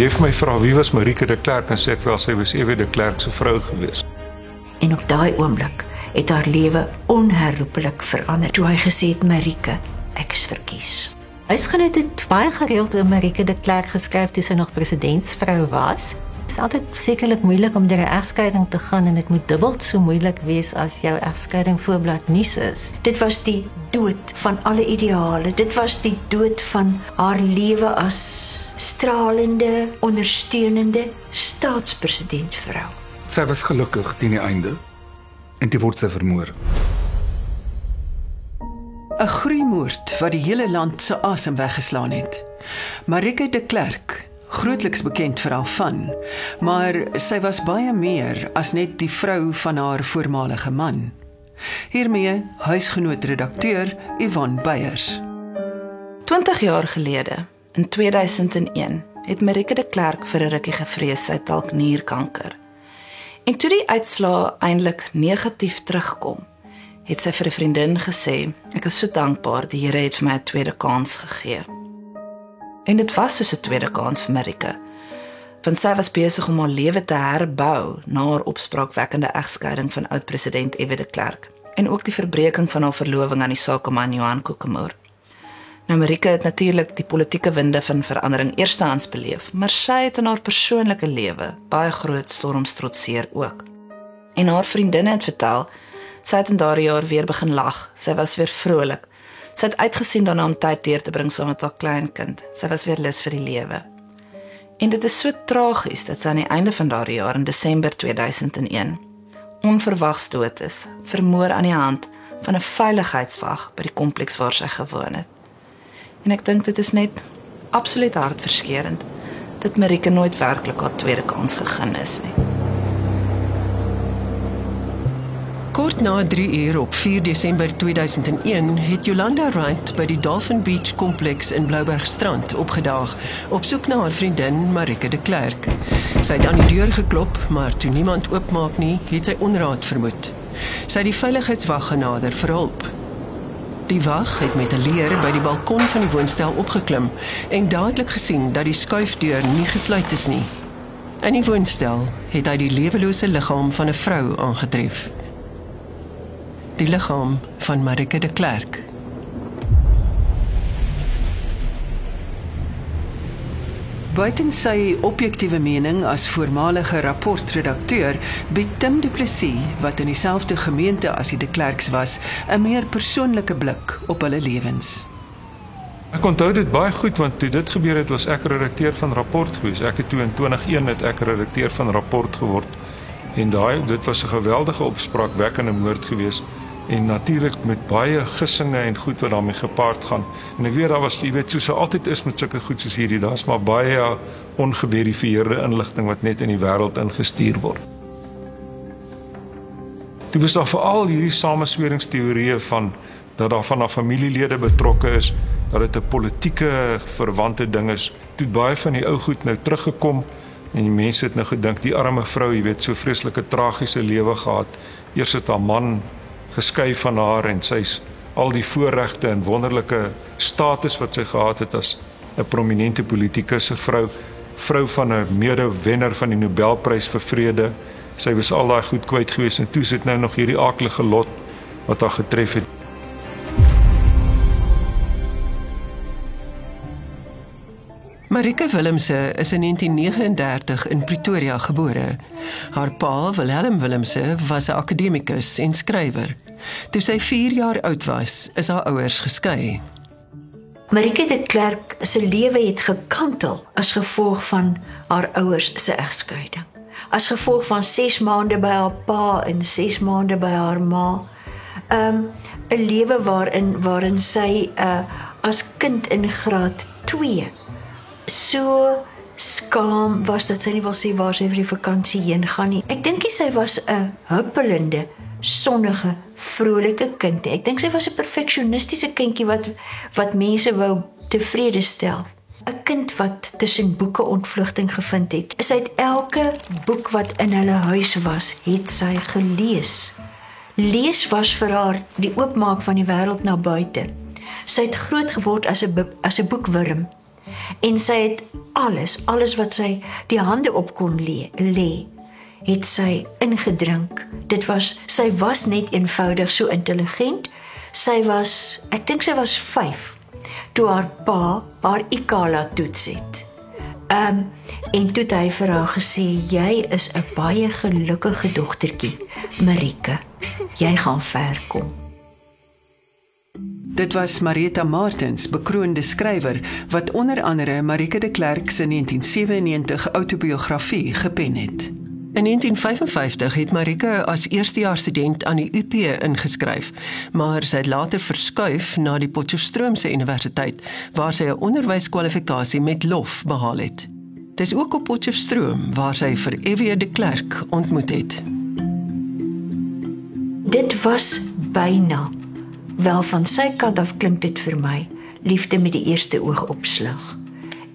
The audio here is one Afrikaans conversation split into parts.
Jeff my vra wie was Marike de Klerk en sê ek wel sy was Ewe de Klerk se vrou gewees. En op daai oomblik het haar lewe onherroepelik verander. Toe hy gesê het Marike, ek is verkies. Huisgenoot het baie gereeld oor Marike de Klerk geskryf toe sy nog presidentsvrou was. Dit is altyd sekerlik moeilik om deur 'n egskeiding te gaan en dit moet dubbel so moeilik wees as jou egskeiding voorblad nuus is. Dit was die dood van alle ideale. Dit was die dood van haar lewe as stralende, ondersteunende staatspresidentsvrou. Sy was gelukkig teen die einde en dit word sy vermoor. 'n Gruimoord wat die hele land se asem weggeslaan het. Marike de Klerk, grootliks bekend vir haar van, maar sy was baie meer as net die vrou van haar voormalige man. Hiermee huisgenoot redakteur Yvonne Beyers. 20 jaar gelede, in 2001, het Marike de Klerk vir 'n rukkie gevrees sy dalk nierkanker. En toe die uitslae eintlik negatief terugkom, het sy vir 'n vriendin gesê: "Ek is so dankbaar die Here het vir my 'n tweede kans gegee." En dit was so 'n tweede kans vir Marike. Want sy was besig om haar lewe te herbou na haar opspraakwekkende egskeiding van oud-president F.W. de Klerk en ook die verbreeking van haar verloving aan die sakeman Johan Kokemoor. Nou Marike het natuurlik die politieke winde van verandering eerstehands beleef, maar sy het in haar persoonlike lewe baie groot storms trotseer ook. En haar vriendinne het vertel sy het in daardie jaar weer begin lag. Sy was weer vrolik. Sy het uitgesien daarna om tyd deur te bring saam met haar kleinkind. Sy was weer lus vir die lewe. En dit is so tragies dat sy aan die einde van daardie jaar in Desember 2001 onverwags dood is, vermoor aan die hand van 'n veiligheidswag by die kompleks waar sy gewoon het. En ek dink dit is net absoluut hartverskeurende dat Marike nooit werklik haar tweede kans gegee is nie. Kort na 3 uur op 4 Desember 2001 het Jolanda Wright by die Dolphin Beach kompleks in Bloubergstrand opgedaag op soek na haar vriendin Marike de Klerk. Sy het aan die deur geklop, maar toe niemand oopmaak nie, het sy onraad vermoed. Sy het die veiligheidswag genader vir hulp. Die wag het met 'n leer by die balkon van die woonstel opgeklim en dadelik gesien dat die skuifdeur nie gesluit is nie. In die woonstel het hy die lewelose liggaam van 'n vrou aangetref die liggaam van Marike de Klerk. Buiten sy objektiewe mening as voormalige rapportredakteur, bied Tim Du Plessis, wat in dieselfde gemeente as die de Klerks was, 'n meer persoonlike blik op hulle lewens. Ek onthou dit baie goed want toe dit gebeur het, was ek redakteur van Rapport gewees. Ek het toe in 2001 het ek redakteur van Rapport geword. En daai dit was 'n geweldige opspraakwekkende moord geweest en natuurlik met baie gissinge en goed wat daarmee gepaard gaan. En ek weet daar was jy weet soos dit altyd is met sulke goed soos hierdie, daar's maar baie ongeverifieerde inligting wat net in die wêreld ingestuur word. Dit was daar veral hierdie samesweringsteorieë van dat daar van 'n familielede betrokke is, dat dit 'n politieke verwante ding is. Toe baie van die ou goed nou teruggekom en die mense het nou gedink die arme vrou, jy weet, so vreeslike tragiese lewe gehad. Eers het haar man geskei van haar en sy's al die voorregte en wonderlike status wat sy gehad het as 'n prominente politikus, 'n vrou, vrou van 'n mede-wenner van die Nobelprys vir vrede. Sy was al daai goed kwyt gewees en toe sit nou nog hierdie aaklige lot wat haar getref het. Marike Willemse is in 1939 in Pretoria gebore. Haar pa, Wilhelm Willemse, was 'n akademikus en skrywer. Toe sy 4 jaar oud was, is haar ouers geskei. Marike de Klerk se lewe het gekantel as gevolg van haar ouers se egskeiding. As gevolg van 6 maande by haar pa en 6 maande by haar ma. Um 'n lewe waarin waarin sy uh as kind in graad 2 so skaam was dat sy nie wil sê waar sy vir die vakansie heen gaan nie. Ek dink sy was 'n huppelende, sonnige, vrolike kind. Ek dink sy was 'n perfeksionistiese kindjie wat wat mense wou tevrede stel. 'n Kind wat tussen boeke ontvlugting gevind het. Sy het elke boek wat in hulle huis was, het sy gelees. Lees was vir haar die oopmaak van die wêreld na buite. Sy het groot geword as 'n as 'n boekwurm En sy het alles, alles wat sy die hande op kon lê, lê, het sy ingedrink. Dit was sy was net eenvoudig so intelligent. Sy was, ek dink sy was 5 toe haar pa haar Ikala toets het. Ehm um, en toe het hy vir haar gesê jy is 'n baie gelukkige dogtertjie, Marike. Jy gaan ver kom. Dit was Marita Martens, bekroonde skrywer wat onder andere Marike de Klerk se 1997 outobiografie gepen het. In 1955 het Marike as eerstejaarsstudent aan die UP ingeskryf, maar sy het later verskuif na die Potchefstroomse Universiteit waar sy 'n onderwyskwalifikasie met lof behaal het. Dis ook op Potchefstroom waar sy vir Evie de Klerk ontmoet het. Dit was byna wel van sy kant af klink dit vir my liefde met die eerste oogopslag.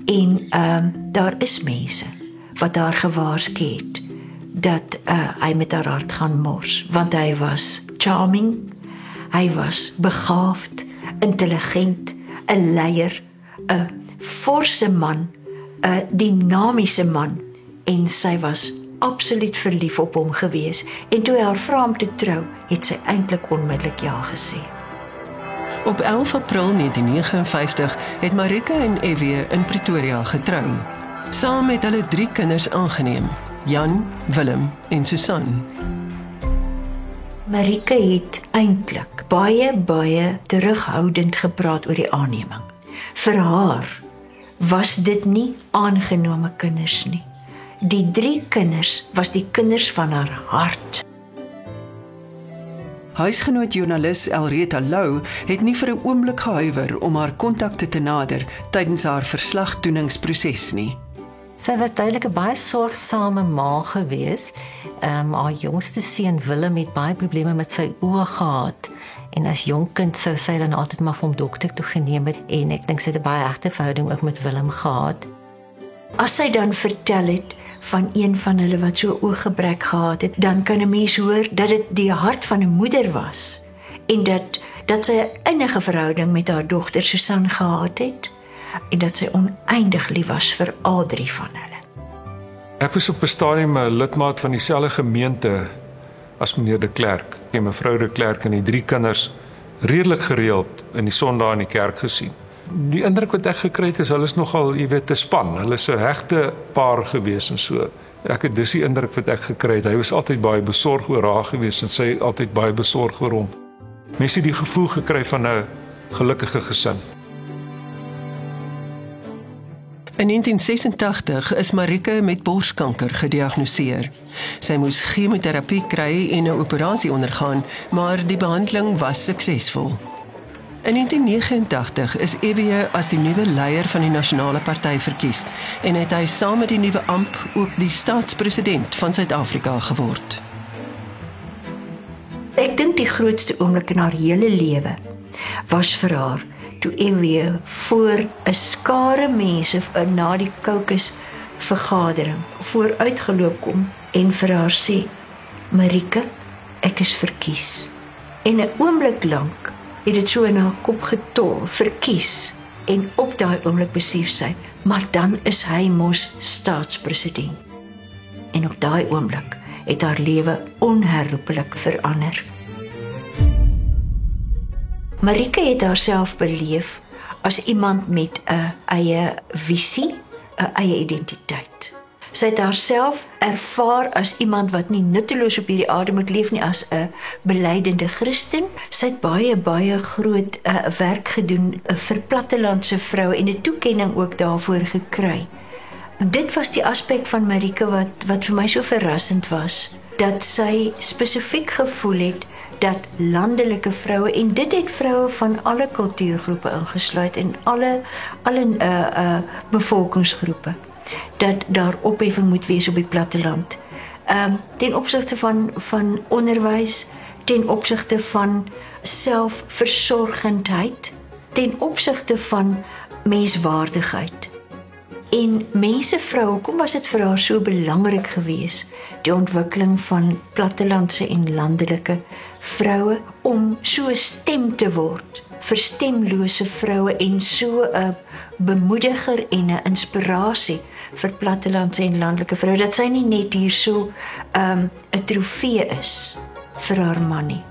En ehm um, daar is mense wat haar gewaarsku het dat uh, hy met haar hart gaan mors want hy was charming hy was begaafd intelligent 'n leier 'n forse man 'n dinamiese man. En sy was absoluut verlief op hom gewees. En toe hy haar vra om te trou het sy eintlik onmiddellik ja gesê Op 11 April 1959 het Marika en Evie in Pretoria getrou. Saam met hulle drie kinders aangeneem: Jan, Willem en Susan. Marika het eintlik baie baie terughoudend gepraat oor die aanneming. Vir haar was dit nie aangenome kinders nie. Die drie kinders was die kinders van haar hart. Huisgenoot joernalis Elreta Lou het nie vir 'n oomblik gehuiwer om haar kontakte te nader tydens haar verslagdoeningsproses nie. Sy was duidelik 'n baie sorgsame ma gewees. Ehm um, haar jongste seun Willem het baie probleme met sy oë gehad en as jonk kind sou sy dan altyd maar vir hom dokter toe geneem het en ek dink sy het 'n baie regte verhouding ook met Willem gehad. As sy dan vertel het van een van hulle wat so ooggebrek gehad het, dan kan 'n mens hoor dat dit die hart van 'n moeder was en dat dat sy 'n innige verhouding met haar dogter Susan gehad het en dat sy oneindig lief was vir al drie van hulle. Ek was op 'n stadium 'n lidmaat van dieselfde gemeente as meneer De Klerk. Het mevrou De Klerk en die drie kinders redelik gereeld in die Sondae in die kerk gesien. Die indruk wat ek gekry het is hulle is nogal, jy weet, te span. Hulle is 'n hegte paar gewees en so. Ek het dis die indruk wat ek gekry het. Hy was altyd baie besorg oor haar gewees en sy altyd baie besorg oor hom. Mense het die gevoel gekry van 'n gelukkige gesin. In 1986 is Marike met borskanker gediagnoseer. Sy moes chemoterapie kry en 'n operasie ondergaan, maar die behandeling was suksesvol. In 1989 is Evie as die nuwe leier van die nasionale party verkies en het hy saam met die nuwe amp ook die staatspresident van Suid-Afrika geword. Ek dink die grootste oomblik in haar hele lewe was vir haar toe Evie voor 'n skare mense na die kokes vergadering vooruitgeloop kom en vir haar sê Marike ek is verkies en 'n oomblik lank het dit so in haar kop getol verkies en op daai oomblik besef sy maar dan is hy mos staatspresident en op daai oomblik het haar lewe onherroepelik verander Marike het haarself beleef as iemand met 'n eie visie, 'n eie identiteit. Sy het haarself ervaar as iemand wat nie nutteloos op hierdie aarde moet leef nie as 'n belydende Christen. Sy het baie baie groot uh, werk gedoen uh, vir plattelandse vroue en 'n toekenning ook daarvoor gekry. Dit was die aspek van Marike wat wat vir my so verrassend was dat sy spesifiek gevoel het dat landelike vroue en dit het vroue van alle kultuurgroepe ingesluit en alle alle uh uh bevolkingsgroepe dat daar opheffing moet wees op die platteland. Ehm um, ten opsigte van van onderwys, ten opsigte van selfversorgendheid, ten opsigte van menswaardigheid. En mense vrou, hoekom was dit vir haar so belangrik geweest die ontwikkeling van plattelandse en landelike vroue om so stem te word vir stemlose vroue en so 'n bemoediger en 'n inspirasie vir plattelandse en landelike vroue dat sy nie net hier so 'n um, trofee is vir haar man nie.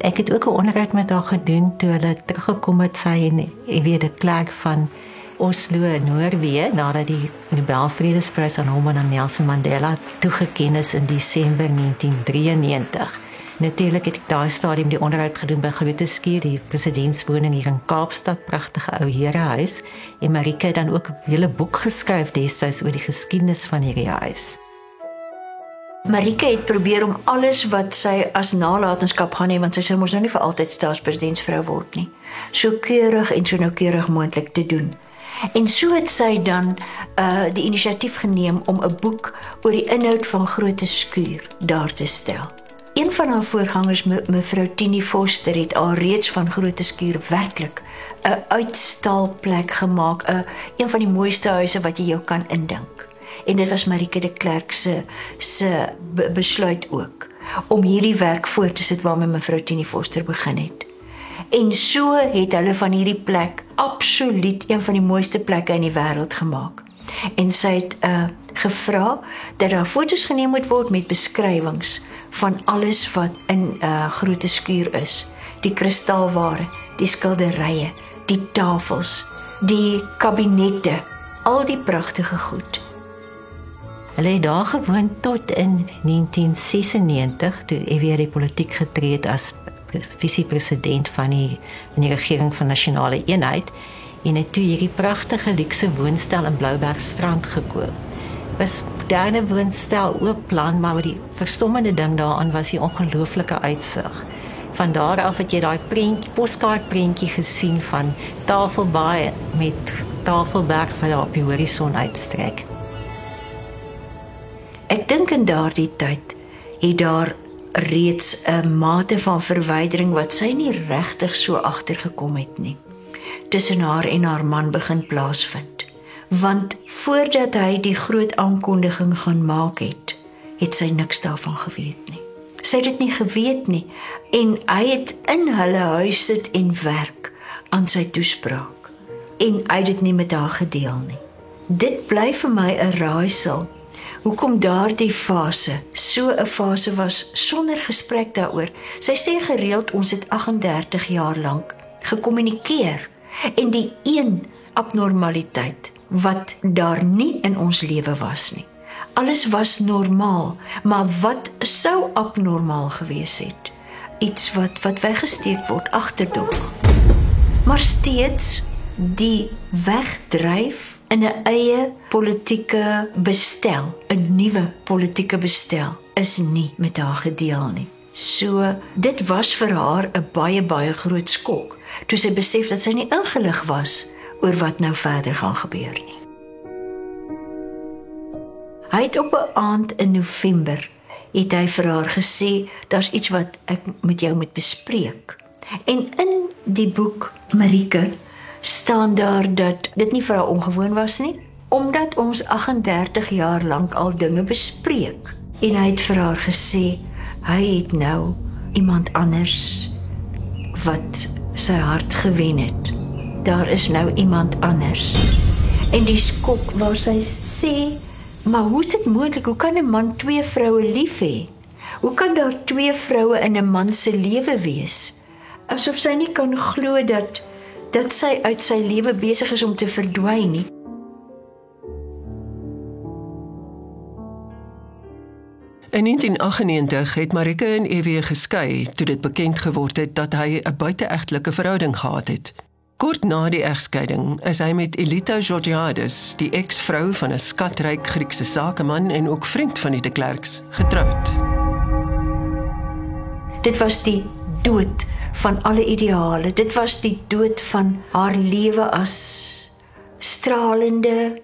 Ek het ook 'n onderhoud met haar gedoen toe hulle teruggekom het sy en ek weet die klerk van Oslo in Noorwe nadat die Nobel Vredesprys aan hom en aan Nelson Mandela toegekend is in Desember 1993. Natuurlik het ek daai stadium die onderhoud gedoen by Grote Skuur, die presidentswoning hier in Kaapstad, pragtige ou herehuis. En Marika het dan ook 'n hele boek geskryf destyds oor die geskiedenis van hierdie huis. Marika het probeer om alles wat sy as nalatenskap gaan hê want sy sou mos nou nie vir altyd staatspresidentsvrou word nie. So keurig en so noukeurig moontlik te doen. En so het sy dan uh die inisiatief geneem om 'n boek oor die inhoud van Grote Skuur daar te stel. Een van haar voorgangers me, mevrou Tini Foster het al reeds van Grote Skuur werklik 'n uitstalplek gemaak, 'n een van die mooiste huise wat jy jou kan indink. En dit was Marike de Klerk se se be, besluit ook om hierdie werk voort te sit waarmee mevrou Tini Foster begin het. En so het hulle van hierdie plek absoluut een van die mooiste plekke in die wêreld gemaak. En sy het uh gevra dat daar foto's geneem moet word met beskrywings van alles wat in 'n uh, groot skuur is. Die kristalware, die skilderye, die tafels, die kabinette, al die pragtige goed. Hulle het daar gewoon tot in 1996 toe hy weer die politiek getree het as visiepresident van die in die regering van nasionale eenheid en het toe hierdie pragtige luukse woonstel in Bloubergstrand gekoop. Was moderne woonstel oop plan maar die verstommende ding daaraan was die ongelooflike uitsig. Van daar af het jy daai prentjie, poskaart prentjie gesien van Tafelbaai met Tafelberg wat daar op die horison uitstrek. Ek dink in daardie tyd het daar reeds 'n mate van verwydering wat sy nie regtig so agtergekom het nie tussen haar en haar man begin plaasvind. Want voordat hy die groot aankondiging gaan maak het het sy niks daarvan geweet nie. Sy het dit nie geweet nie en hy het in hulle huis sit en werk aan sy toespraak. En hy het dit nie met haar gedeel nie. Dit bly vir my 'n raaisel hoekom daardie fase so 'n fase was sonder gesprek daaroor. Sy sê gereeld ons het 38 jaar lank gekommunikeer en die een abnormaliteit wat daar nie in ons lewe was nie. Alles was normaal, maar wat sou abnormaal gewees het? Iets wat wat weggesteek word agterdog. Maar steeds die wegdryf in 'n eie politieke bestel, 'n nuwe politieke bestel is nie met haar gedeel nie. So dit was vir haar 'n baie baie groot skok toe sy besef dat sy nie ingelig was oor wat nou verder gaan gebeur nie. Hy het op 'n aand in November het hy vir haar gesê daar's iets wat ek met jou moet bespreek. En in die boek Marike staan daar dat dit nie vir haar ongewoon was nie, omdat ons 38 jaar lank al dinge bespreek. En hy het vir haar gesê hy het nou iemand anders wat sy hart gewen het. Daar is nou iemand anders. En die skok waar sy sê, "Maar hoe is dit moontlik? Hoe kan 'n man twee vroue lief hê? Hoe kan daar twee vroue in 'n man se lewe wees?" Asof sy nie kan glo dat dat sy uit sy lewe besig is om te verdwyn nie. In 1998 het Marika en Evie geskei toe dit bekend geword het dat hy 'n buiteegtelike verhouding gehad het. Kort na die egskeiding is hy met Elita Georgiades, die eksvrou van 'n skatryk Griekse sakeman en ook vriend van die de Klerks, getroud. Dit was die dood van alle ideale. Dit was die dood van haar lewe as stralende,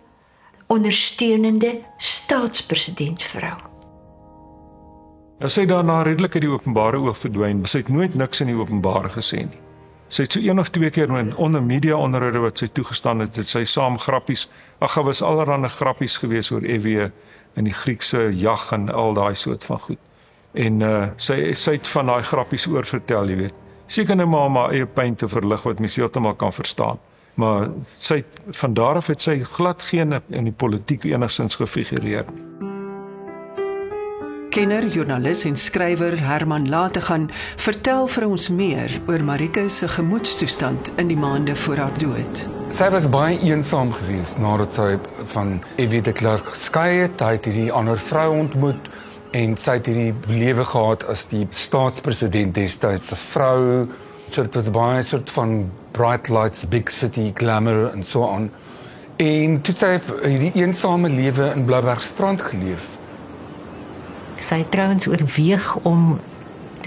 ondersteunende staatspresident vrou. As sy daarna redelik uit die openbare oog verdwyn, sy het nooit niks in die openbare gesê nie. Sy het so een of twee keer in onder media onderhoude wat sy toegestaan het, het sy saam grappies, ag, was allerlei grappies gewees oor EW in die Griekse jag en al daai soort van goed. En uh sy sy het van daai grappies oor vertel, jy weet. Seker net maar om haar eie pyn te verlig wat mens heeltemal kan verstaan. Maar sy van daar af het sy glad geen in die politiek enigsins gefigureer nie. Kenner, joernalis en skrywer Herman Lategan vertel vir ons meer oor Marika se gemoedstoestand in die maande voor haar dood. Sy was baie eensaam geweest nadat sy van Evie de Klerk geskei het. Hy het hierdie ander vrou ontmoet en sy het hierdie lewe gehad as die staatspresident destyds se vrou. So dit was baie soort van bright lights, big city glamour en so aan. En toe sy hierdie eensame lewe in Bloubergstrand geleef sy trouens oorweeg om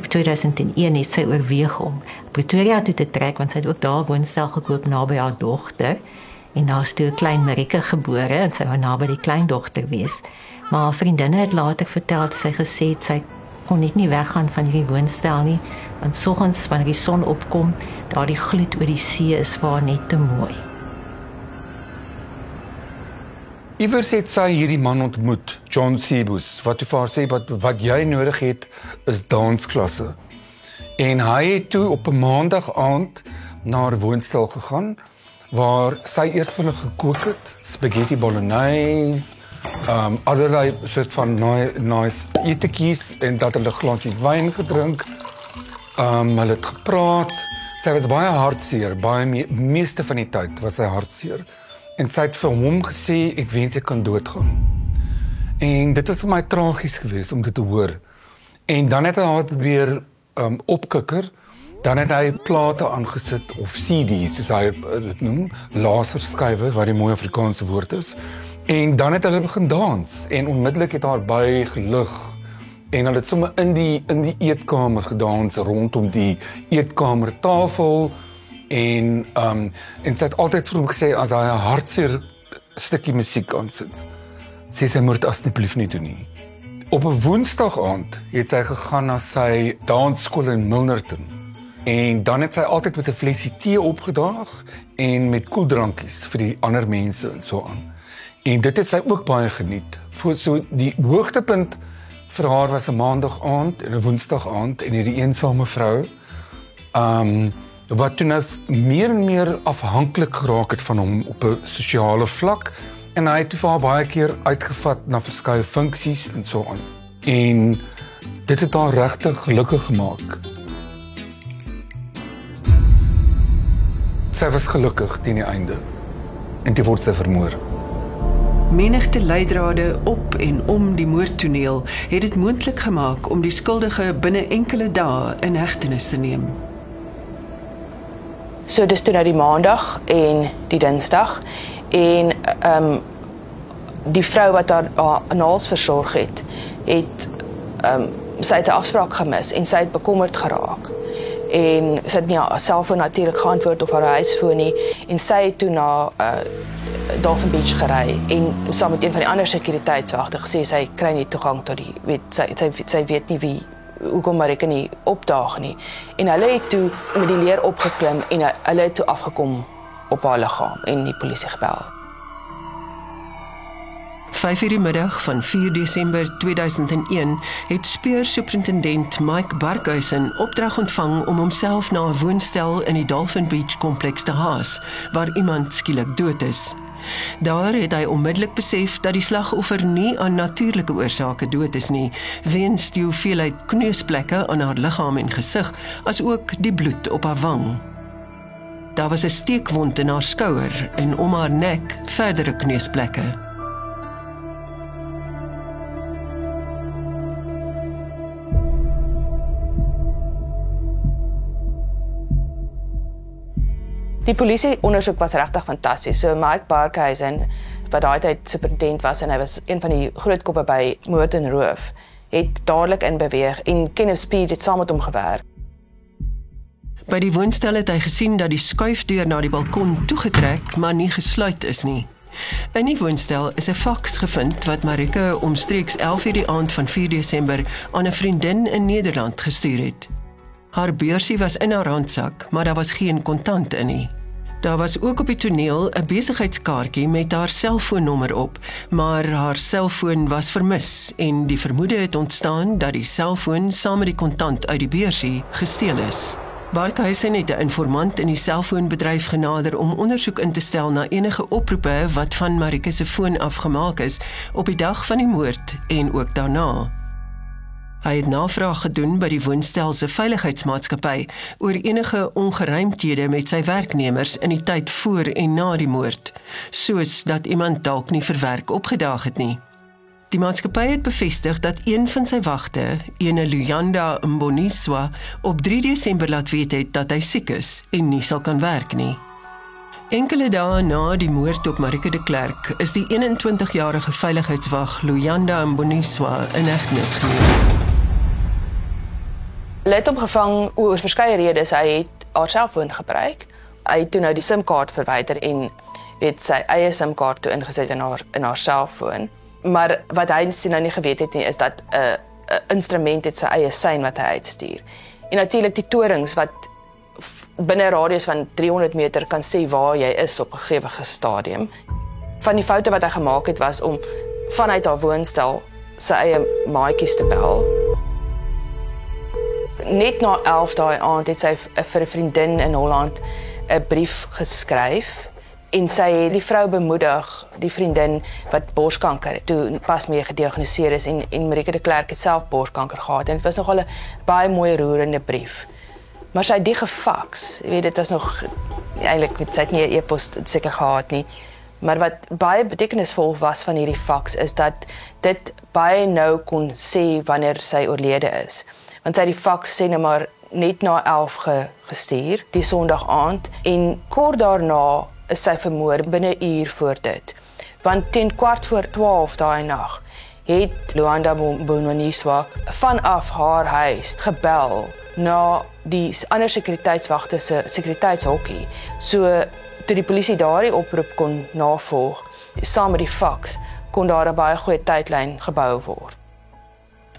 2001 het sy oorweeg om Pretoria toe te trek want sy het ook daar woonstel gekoop naby haar dogter en daar is toe 'n klein Marika gebore en sy wou naby die kleindogter wees. Maar haar vriendinne het later vertel dat sy gesê het sy kon net nie weggaan van hierdie woonstel nie want soggens wanneer die son opkom, daardie gloed oor die see is waar net te mooi. Iewers het sy hierdie man ontmoet, John Sebus, wat vir haar sê wat wat jy nodig het is dansklasse. En hy het toe op 'n maandag aand na 'n woonstel gegaan waar sy eers vir hulle gekook het, spaghetti bolognese, um allerlei soort van nice nice eetjies en dat hulle 'n glasie wyn gedrink. Um hulle het gepraat. Sy was baie hartseer, baie me meeste van die tyd was sy hartseer en sy het vir hom gesê ek wens ek kan doodgaan. En dit was vir my tragies geweest om dit te hoor. En dan het hy haar probeer um opkikker. Dan het hy plate aangesit of CD's, soos hy dit noem, laserskywe wat die mooi Afrikaanse woord is. En dan het hulle begin dans en onmiddellik het haar by gelig en hulle het sommer in die in die eetkamer gedans rondom die eetkamertafel en um en sy het altyd vir hom gesê as hy 'n hartseer stukkie musiek aansit sê sy moet asseblief nie doen nie. Op 'n woensdag aand het sy gegaan na sy dansskool in Milnerton. En dan het sy altyd met 'n flesie tee opgedaag en met koeldrankies vir die ander mense en so aan. En dit het sy ook baie geniet. Voor so die hoogtepunt vir haar was 'n maandag aand en 'n woensdag aand en hierdie eensame vrou. Um wat toe nou meer en meer afhanklik geraak het van hom op 'n sosiale vlak en hy het toe vir haar baie keer uitgevat na verskeie funksies en so aan. En dit het haar regtig gelukkig gemaak. Sy was gelukkig teen die einde en dit word sy vermoor. Menigte leidrade op en om die moordtoneel het dit moontlik gemaak om die skuldige binne enkele dae in hegtenis te neem. So dis toe nou die maandag en die dinsdag en ehm um, die vrou wat haar anaals versorg het, het ehm um, sy het 'n afspraak gemis en sy het bekommerd geraak. En sy het nie haar selfoon natuurlik geantwoord of haar huisfoon nie en sy het toe na uh Dolphin Beach gery en saam met een van die ander sekuriteitswagte gesê sy kry nie toegang tot die weet sy sy, sy weet nie wie hoekom maar ek nie opdaag nie. En hulle het toe met die leer opgeklim en hulle het toe afgekom op haar liggaam en die polisie gebel. 5 uur die middag van 4 Desember 2001 het speursuperintendent Mike Barkhuisen opdrag ontvang om homself na 'n woonstel in die Dolphin Beach kompleks te haas waar iemand skielik dood is. Daar het hy onmiddellik besef dat die slagoffer nie aan natuurlike oorsake dood is nie, weens die hoeveelheid kneusplekke aan haar liggaam en gesig, asook die bloed op haar wang. Daar was 'n steekwond in haar skouer en om haar nek verdere kneusplekke. Die polisie ondersoek was regtig fantasties. So Mike Barkhuizen wat daai tyd superintendent was en hy was een van die groot koppe by moord en roof, het dadelik in beweeg en Kenneth Speed het saam met hom gewerk. By die woonstel het hy gesien dat die skuifdeur na die balkon toegetrek, maar nie gesluit is nie. In die woonstel is 'n faks gevind wat Marika omstreeks 11:00 die aand van 4 Desember aan 'n vriendin in Nederland gestuur het. Haar beursie was in haar handsak, maar daar was geen kontant in nie. Daar was ook op die toneel 'n besigheidskaartjie met haar selfoonnommer op, maar haar selfoon was vermis en die vermoede het ontstaan dat die selfoon saam met die kontant uit die beursie gesteel is. Barkhuisen het 'n informant in die selfoonbedryf genader om ondersoek in te stel na enige oproepe wat van Marike se foon afgemaak is op die dag van die moord en ook daarna. Hy het navraag gedoen by die woonstel se veiligheidsmaatskappy oor enige ongeruimthede met sy werknemers in die tyd voor en na die moord, soos dat iemand dalk nie vir werk opgedaag het nie. Die maatskappy het bevestig dat een van sy wagte, ene Luyanda Mboniswa, op 3 Desember laat weet het dat hy siek is en nie sal kan werk nie. Enkele dae na die moord op Marike de Klerk is die 21-jarige veiligheidswag Luyanda Mboniswa in hegtenis geneem. Let opgevang oor verskeie redes hy het haar selfoon gebruik. Hy het toe nou die SIM-kaart verwyder en weet sy eie SIM-kaart toe ingesit in haar in haar selfoon. Maar wat hy sien nou nie geweet het nie is dat 'n uh, 'n instrument het sy eie sein wat hy uitstuur. En natuurlik die torings wat binne 'n radius van 300 meter kan sê waar jy is op 'n gegee stadium. Van die foute wat hy gemaak het was om vanuit haar woonstel sy eie maatjies te bel net na 11 daai aand het sy vir 'n vriendin in Holland 'n brief geskryf en sy het die vrou bemoedig, die vriendin wat borskanker toe pas mee gediagnoseer is en en Marike de Klerk het self borskanker gehad en dit was nogal 'n baie mooi roerende brief. Maar sy het die gefaks. Jy weet dit was nog eintlik met sy het nie e-pos seker gehad nie. Maar wat baie betekenisvol was van hierdie faks is dat dit baie nou kon sê wanneer sy oorlede is want sy het die faks sê net maar net na 11 ge, gestuur die Sondag aand en kort daarna is sy vermoor binne 'n uur voor dit. Want teen kwart voor 12 daai nag het Luanda Bononiswa vanaf haar huis gebel na die ander sekuriteitswagte se sekuriteitshokkie. So toe die polisie daardie oproep kon navolg saam met die faks kon daar 'n baie goeie tydlyn gebou word.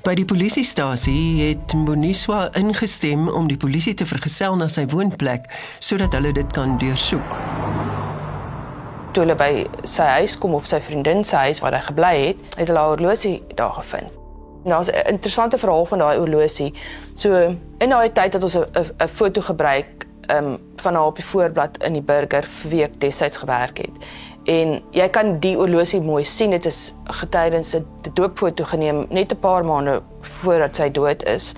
By die polisiestasie het Boniswa ingestem om die polisie te vergesel na sy woonplek sodat hulle dit kan deursoek. Toe hulle by sy huis kom of sy vriendin se huis waar hy gebly het, het hulle haar horlosie daar gevind. Nou, 'n interessante verhaal van daai horlosie. So in daai tyd het ons 'n foto gebruik um, van haar op die voorblad in die burger vir wie ek destyds gewerk het en jy kan die horlosie mooi sien. Dit is getydens 'n doopfoto geneem net 'n paar maande voordat sy dood is.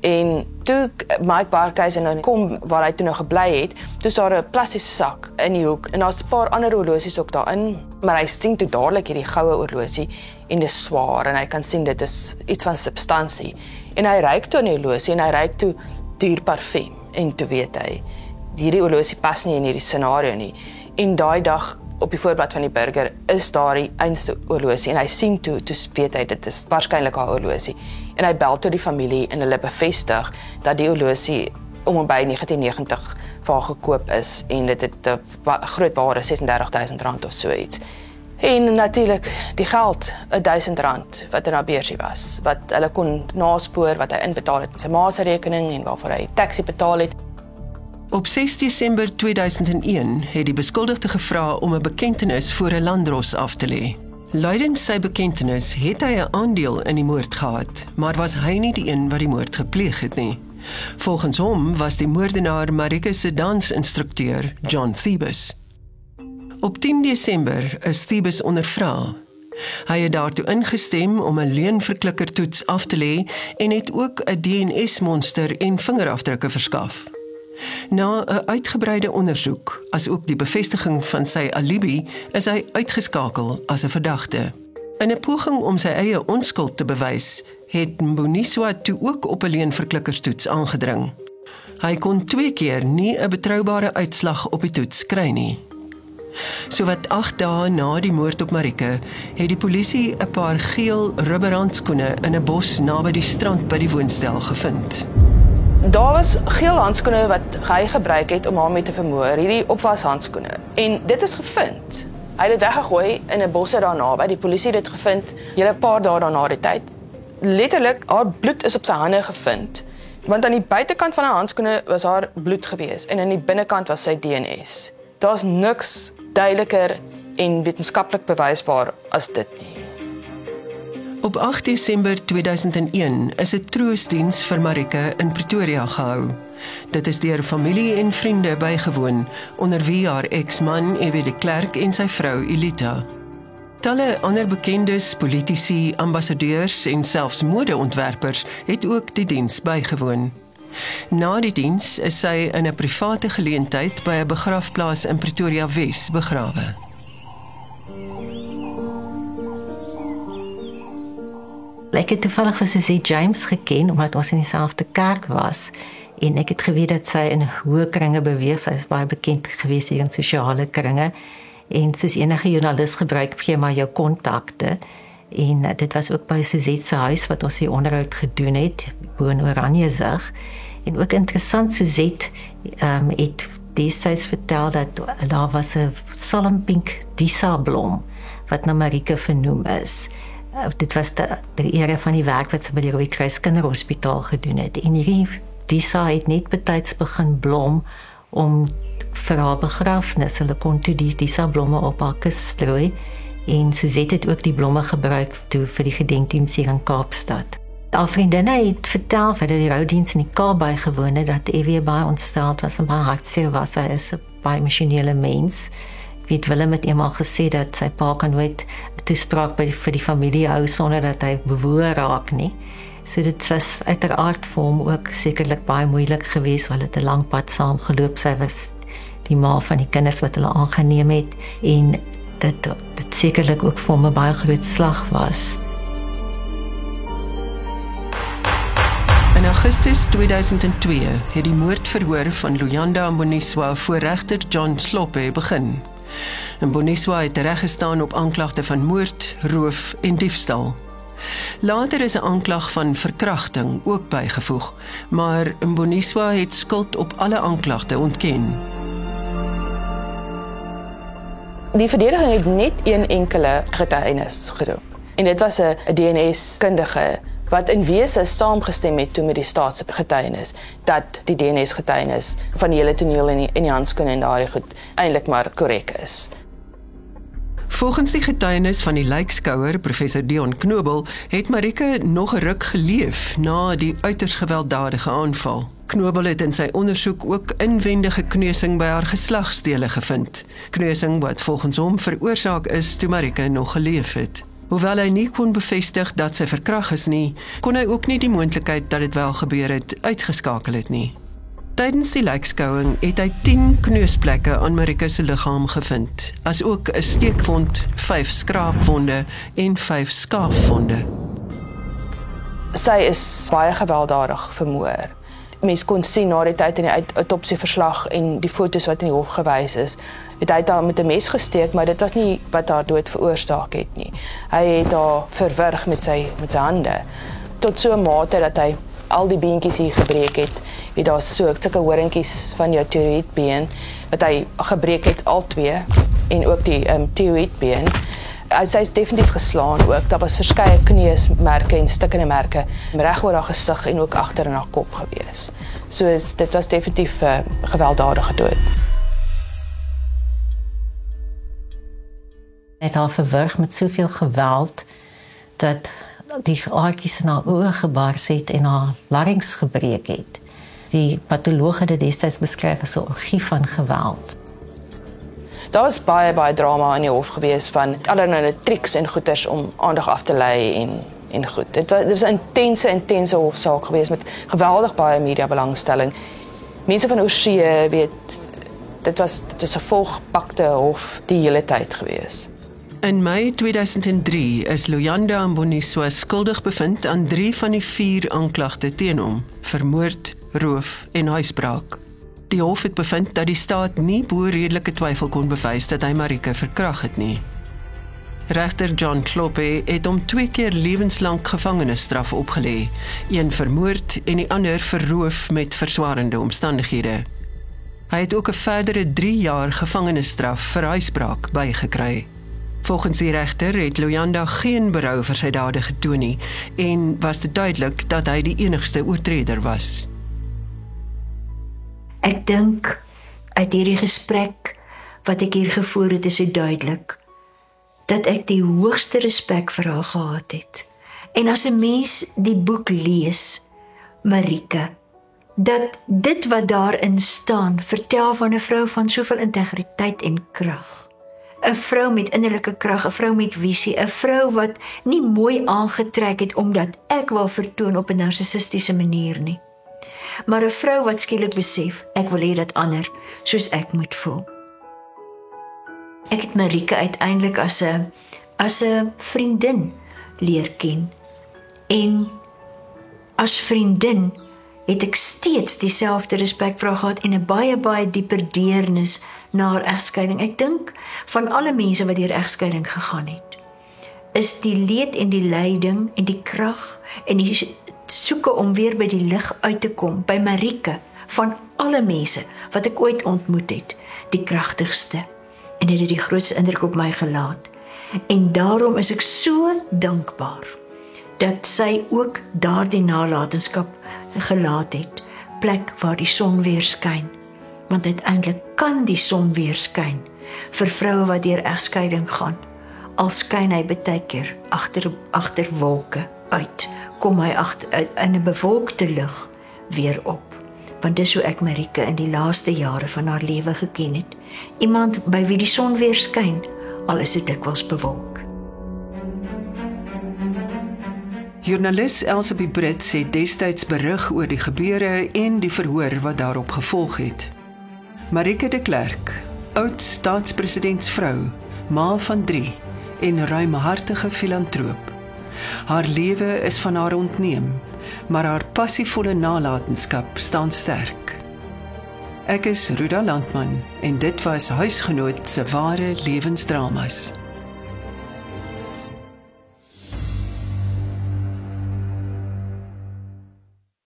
En toe Mike Barkhuis en kom waar hy toe nou gebly het toe daar 'n plastiese sak in die hoek en daar's 'n paar ander horlosies ook daarin. Maar hy sien toe dadelik hierdie goue horlosie en dit is swaar en hy kan sien dit is iets van substansie en hy ryk toe in die horlosie en hy ryk toe duur parfuum en toe weet hy hierdie horlosie pas nie in hierdie scenario nie. En daai dag op die voorblad van die burger is daar die einste horlosie en hy sien toe toe weet hy dit is waarskynlik haar horlosie en hy bel tot die familie en hulle bevestig dat die horlosie om en by 1990 vir gekoop is en dit het 'n groot waarde 36000 rand of so iets. En natuurlik die geld, 1000 rand wat in haar beursie was, wat hulle kon naspoor wat hy inbetaal het in sy ma se rekening en waarvoor hy taxi betaal het. Op 6 Desember 2001 het die beskuldigde gevra om 'n bekentenis voor 'n landdros af te lê. Luidens sy bekentenis het hy 'n aandeel in die moord gehad, maar was hy nie die een wat die moord gepleeg het nie. Volgens hom was die moordenaar Marike se dansinstrukteur, John Thebus. Op 10 Desember is Thebus ondervra. Hy het daartoe ingestem om 'n leenverklikkertoets af te lê en het ook 'n DNA-monster en vingerafdrukke verskaf. Na 'n uitgebreide ondersoek, asook die bevestiging van sy alibi, is hy uitgeskakel as 'n verdagte. In 'n poging om sy eie onskuld te bewys, het Mboniswa toe ook op 'n leenverklikkerstoets aangedring. Hy kon twee keer nie 'n betroubare uitslag op die toets kry nie. Sowat 8 dae na die moord op Marike, het die polisie 'n paar geel rubberhandskoene in 'n bos naby die strand by die woonstel gevind. Daar was geel handskoene wat hy gebruik het om haar mee te vermoor, hierdie opwashandskoene. En dit is gevind. Hy het dit weggegooi in 'n bosse daarna, by die polisie het dit gevind, julle 'n paar dae daarna die tyd. Letterlik, haar bloed is op sy hande gevind. Want aan die buitekant van haar handskoene was haar bloed gewees en aan die binnekant was sy DNS. Daar's niks duideliker en wetenskaplik bewysbaar as dit nie. Op 8 Desember 2001 is 'n troosdiens vir Marike in Pretoria gehou. Dit is deur familie en vriende bygewoon, onder wie haar eksman Evie de Klerk en sy vrou Elita. Talle ander bekendes, politici, ambassadeurs en selfs modeontwerpers het ook die diens bygewoon. Na die diens is sy in 'n private geleentheid by 'n begrafplaas in Pretoria Wes begrawe. Ek het toevallig vir Susie James geken omdat ons in dieselfde kerk was en ek het geweet dat sy in hoë kringe beweeg. Sy is baie bekend gewees hier in sosiale kringe en soos enige joernalis gebruik jy maar jou kontakte en uh, dit was ook by Suzette se huis wat ons hier onderhoud gedoen het bo in Oranjezig en ook interessant Suzette ehm um, het destyds vertel dat daar was 'n salmpink disa blom wat na Marike vernoem is. Dit was die, die ere van die werk wat sy by die Rooi Kruis Kinderhospitaal gedoen het. En hierdie disa het net betyds begin blom om vir haar begrafnis. Hulle kon toe die disa blomme op haar kus strooi en Suzette het ook die blomme gebruik vir die gedenkdiens hier in Kaapstad. Haar vriendinne het vertel vir die roudiens in die Kaap bygewoon het dat Evie baie ontstel was en baie hartseer was. Sy is 'n baie masjinerile mens. Wie het Willem het eendag gesê dat sy pa kan nooit toespraak by vir die familie hou sonder dat hy bewoer raak nie. So dit was uiteraard vir hom ook sekerlik baie moeilik geweest want hulle het 'n lang pad saam geloop. Sy was die ma van die kinders wat hulle aangeneem het en dit dit sekerlik ook vir hom 'n baie groot slag was. In Augustus 2002 het die moordverhoor van Luyanda Mboniswa voor regter John Sloppe begin. Mboniswa het reggestaan op aanklagte van moord, roof en diefstal. Later is 'n aanklag van verkrachting ook bygevoeg, maar Mboniswa het skuld op alle aanklagte ontken. Die verdediging het net een enkele getuienis geroep. En dit was 'n DNS-kundige wat in wese saamgestem het toe met die staatsgetuienis dat die DNS-getuienis van die hele toneel en die, die handskoene en daardie goed eintlik maar korrek is. Volgens die getuienis van die lijkskouer, professor Dion Knobel, het Marike nog 'n ruk geleef na die uiters gewelddadige aanval. Knobel het in sy ondersoek ook inwendige kneusing by haar geslagsdele gevind. Kneusing wat volgens hom veroorsaak is toe Marike nog geleef het. Hoewel hy nie kon bevestig dat sy verkragt is nie, kon hy ook nie die moontlikheid dat dit wel gebeur het uitgeskakel het nie. Tydens die lijkskouing het hy 10 kneusplekke aan Marika se liggaam gevind, asook 'n steekwond, 5 skraapwonde en 5 skaafwonde. Sy is baie gewelddadig vermoor. Mens kon sien na die tyd in die autopsieverslag en die fotos wat in die hof gewys is, het hy haar met 'n mes gesteek, maar dit was nie wat haar dood veroorsaak het nie. Hy het haar verwrig met sy met sy hande tot so 'n mate dat hy al die beentjies hier gebreek het. Wie daar so sulke horingkies van jou thyroïdbeen wat hy gebreek het al twee en ook die ehm um, thyroïdbeen. Hy sê hy's definitief geslaan ook. Daar was verskeie kneusmerke en stikkende merke reg oor haar gesig en ook agter in haar kop gewees. So is dit was definitief 'n uh, gewelddadige dood. Het haar verwrig met soveel geweld dat die in haar oë gebars het en haar larynx gebreek het. Die patoloog het dit destyds beskryf as 'n orgie van geweld. Daar was baie baie drama in die hof gewees van allerlei triks en goeters om aandag af te lei en en goed. Dit was dit was 'n intense intense hofsaak gewees met geweldig baie media belangstelling. Mense van Oorsee weet dit was dit was 'n volgepakte hof die hele tyd gewees. In Mei 2003 is Luyanda Mboniswa skuldig bevind aan 3 van die 4 aanklagte teen hom: vermoord, roof en huisbraak. Die hof het bevind dat die staat nie bo redelike twyfel kon bewys dat hy Marike verkragt het nie. Regter John Kloppe het hom twee keer lewenslank gevangenisstraf opgelê, een vir moord en die ander vir roof met verswaarende omstandighede. Hy het ook 'n verdere 3 jaar gevangenisstraf vir huisbraak bygekry. Volgens die regter het Luyanda geen berou vir sy dade getoon nie en was dit duidelik dat hy die enigste oortreder was. Ek dink uit hierdie gesprek wat ek hier gevoer het is so duidelik dat ek die hoogste respek vir haar gehad het. En as 'n mens die boek lees, Marike, dat dit wat daarin staan, vertel van 'n vrou van soveel integriteit en krag. 'n vrou met innerlike krag, 'n vrou met visie, 'n vrou wat nie mooi aangetrek het omdat ek wil vertoon op 'n narcissistiese manier nie. Maar 'n vrou wat skielik besef, ek wil hê dat ander soos ek moet voel. Ek het Marika uiteindelik as 'n as 'n vriendin leer ken. En as vriendin het ek steeds dieselfde respek vir haar gehad en 'n baie baie dieper deernis na haar egskeiding. Ek dink van alle mense wat deur egskeiding gegaan het, is die leed en die lyding en die krag en die soeke om weer by die lig uit te kom by Marike van alle mense wat ek ooit ontmoet het, die kragtigste en dit het die grootste indruk op my gelaat. En daarom is ek so dankbaar dat sy ook daardie nalatenskap gelaat het, plek waar die son weer skyn. Want uiteindelik kan die son weer skyn vir vroue wat deur egskeiding gaan. Al skyn hy baie keer agter agter wolke uit, kom hy agter in 'n bewolkte lug weer op. Want dis hoe ek Marike in die laaste jare van haar lewe geken het. Iemand by wie die son weer skyn, al is dit dikwels bewolk. Joernalis Elsabie Brits het destyds berig oor die gebeure en die verhoor wat daarop gevolg het. Marike de Klerk, oud staatspresidentsvrou, ma van 3 en ruimhartige filantroop. Haar lewe is van haar ontneem, maar haar passievolle nalatenskap staan sterk. Ek is Ruda Landman en dit was huisgenoot se ware lewensdramas.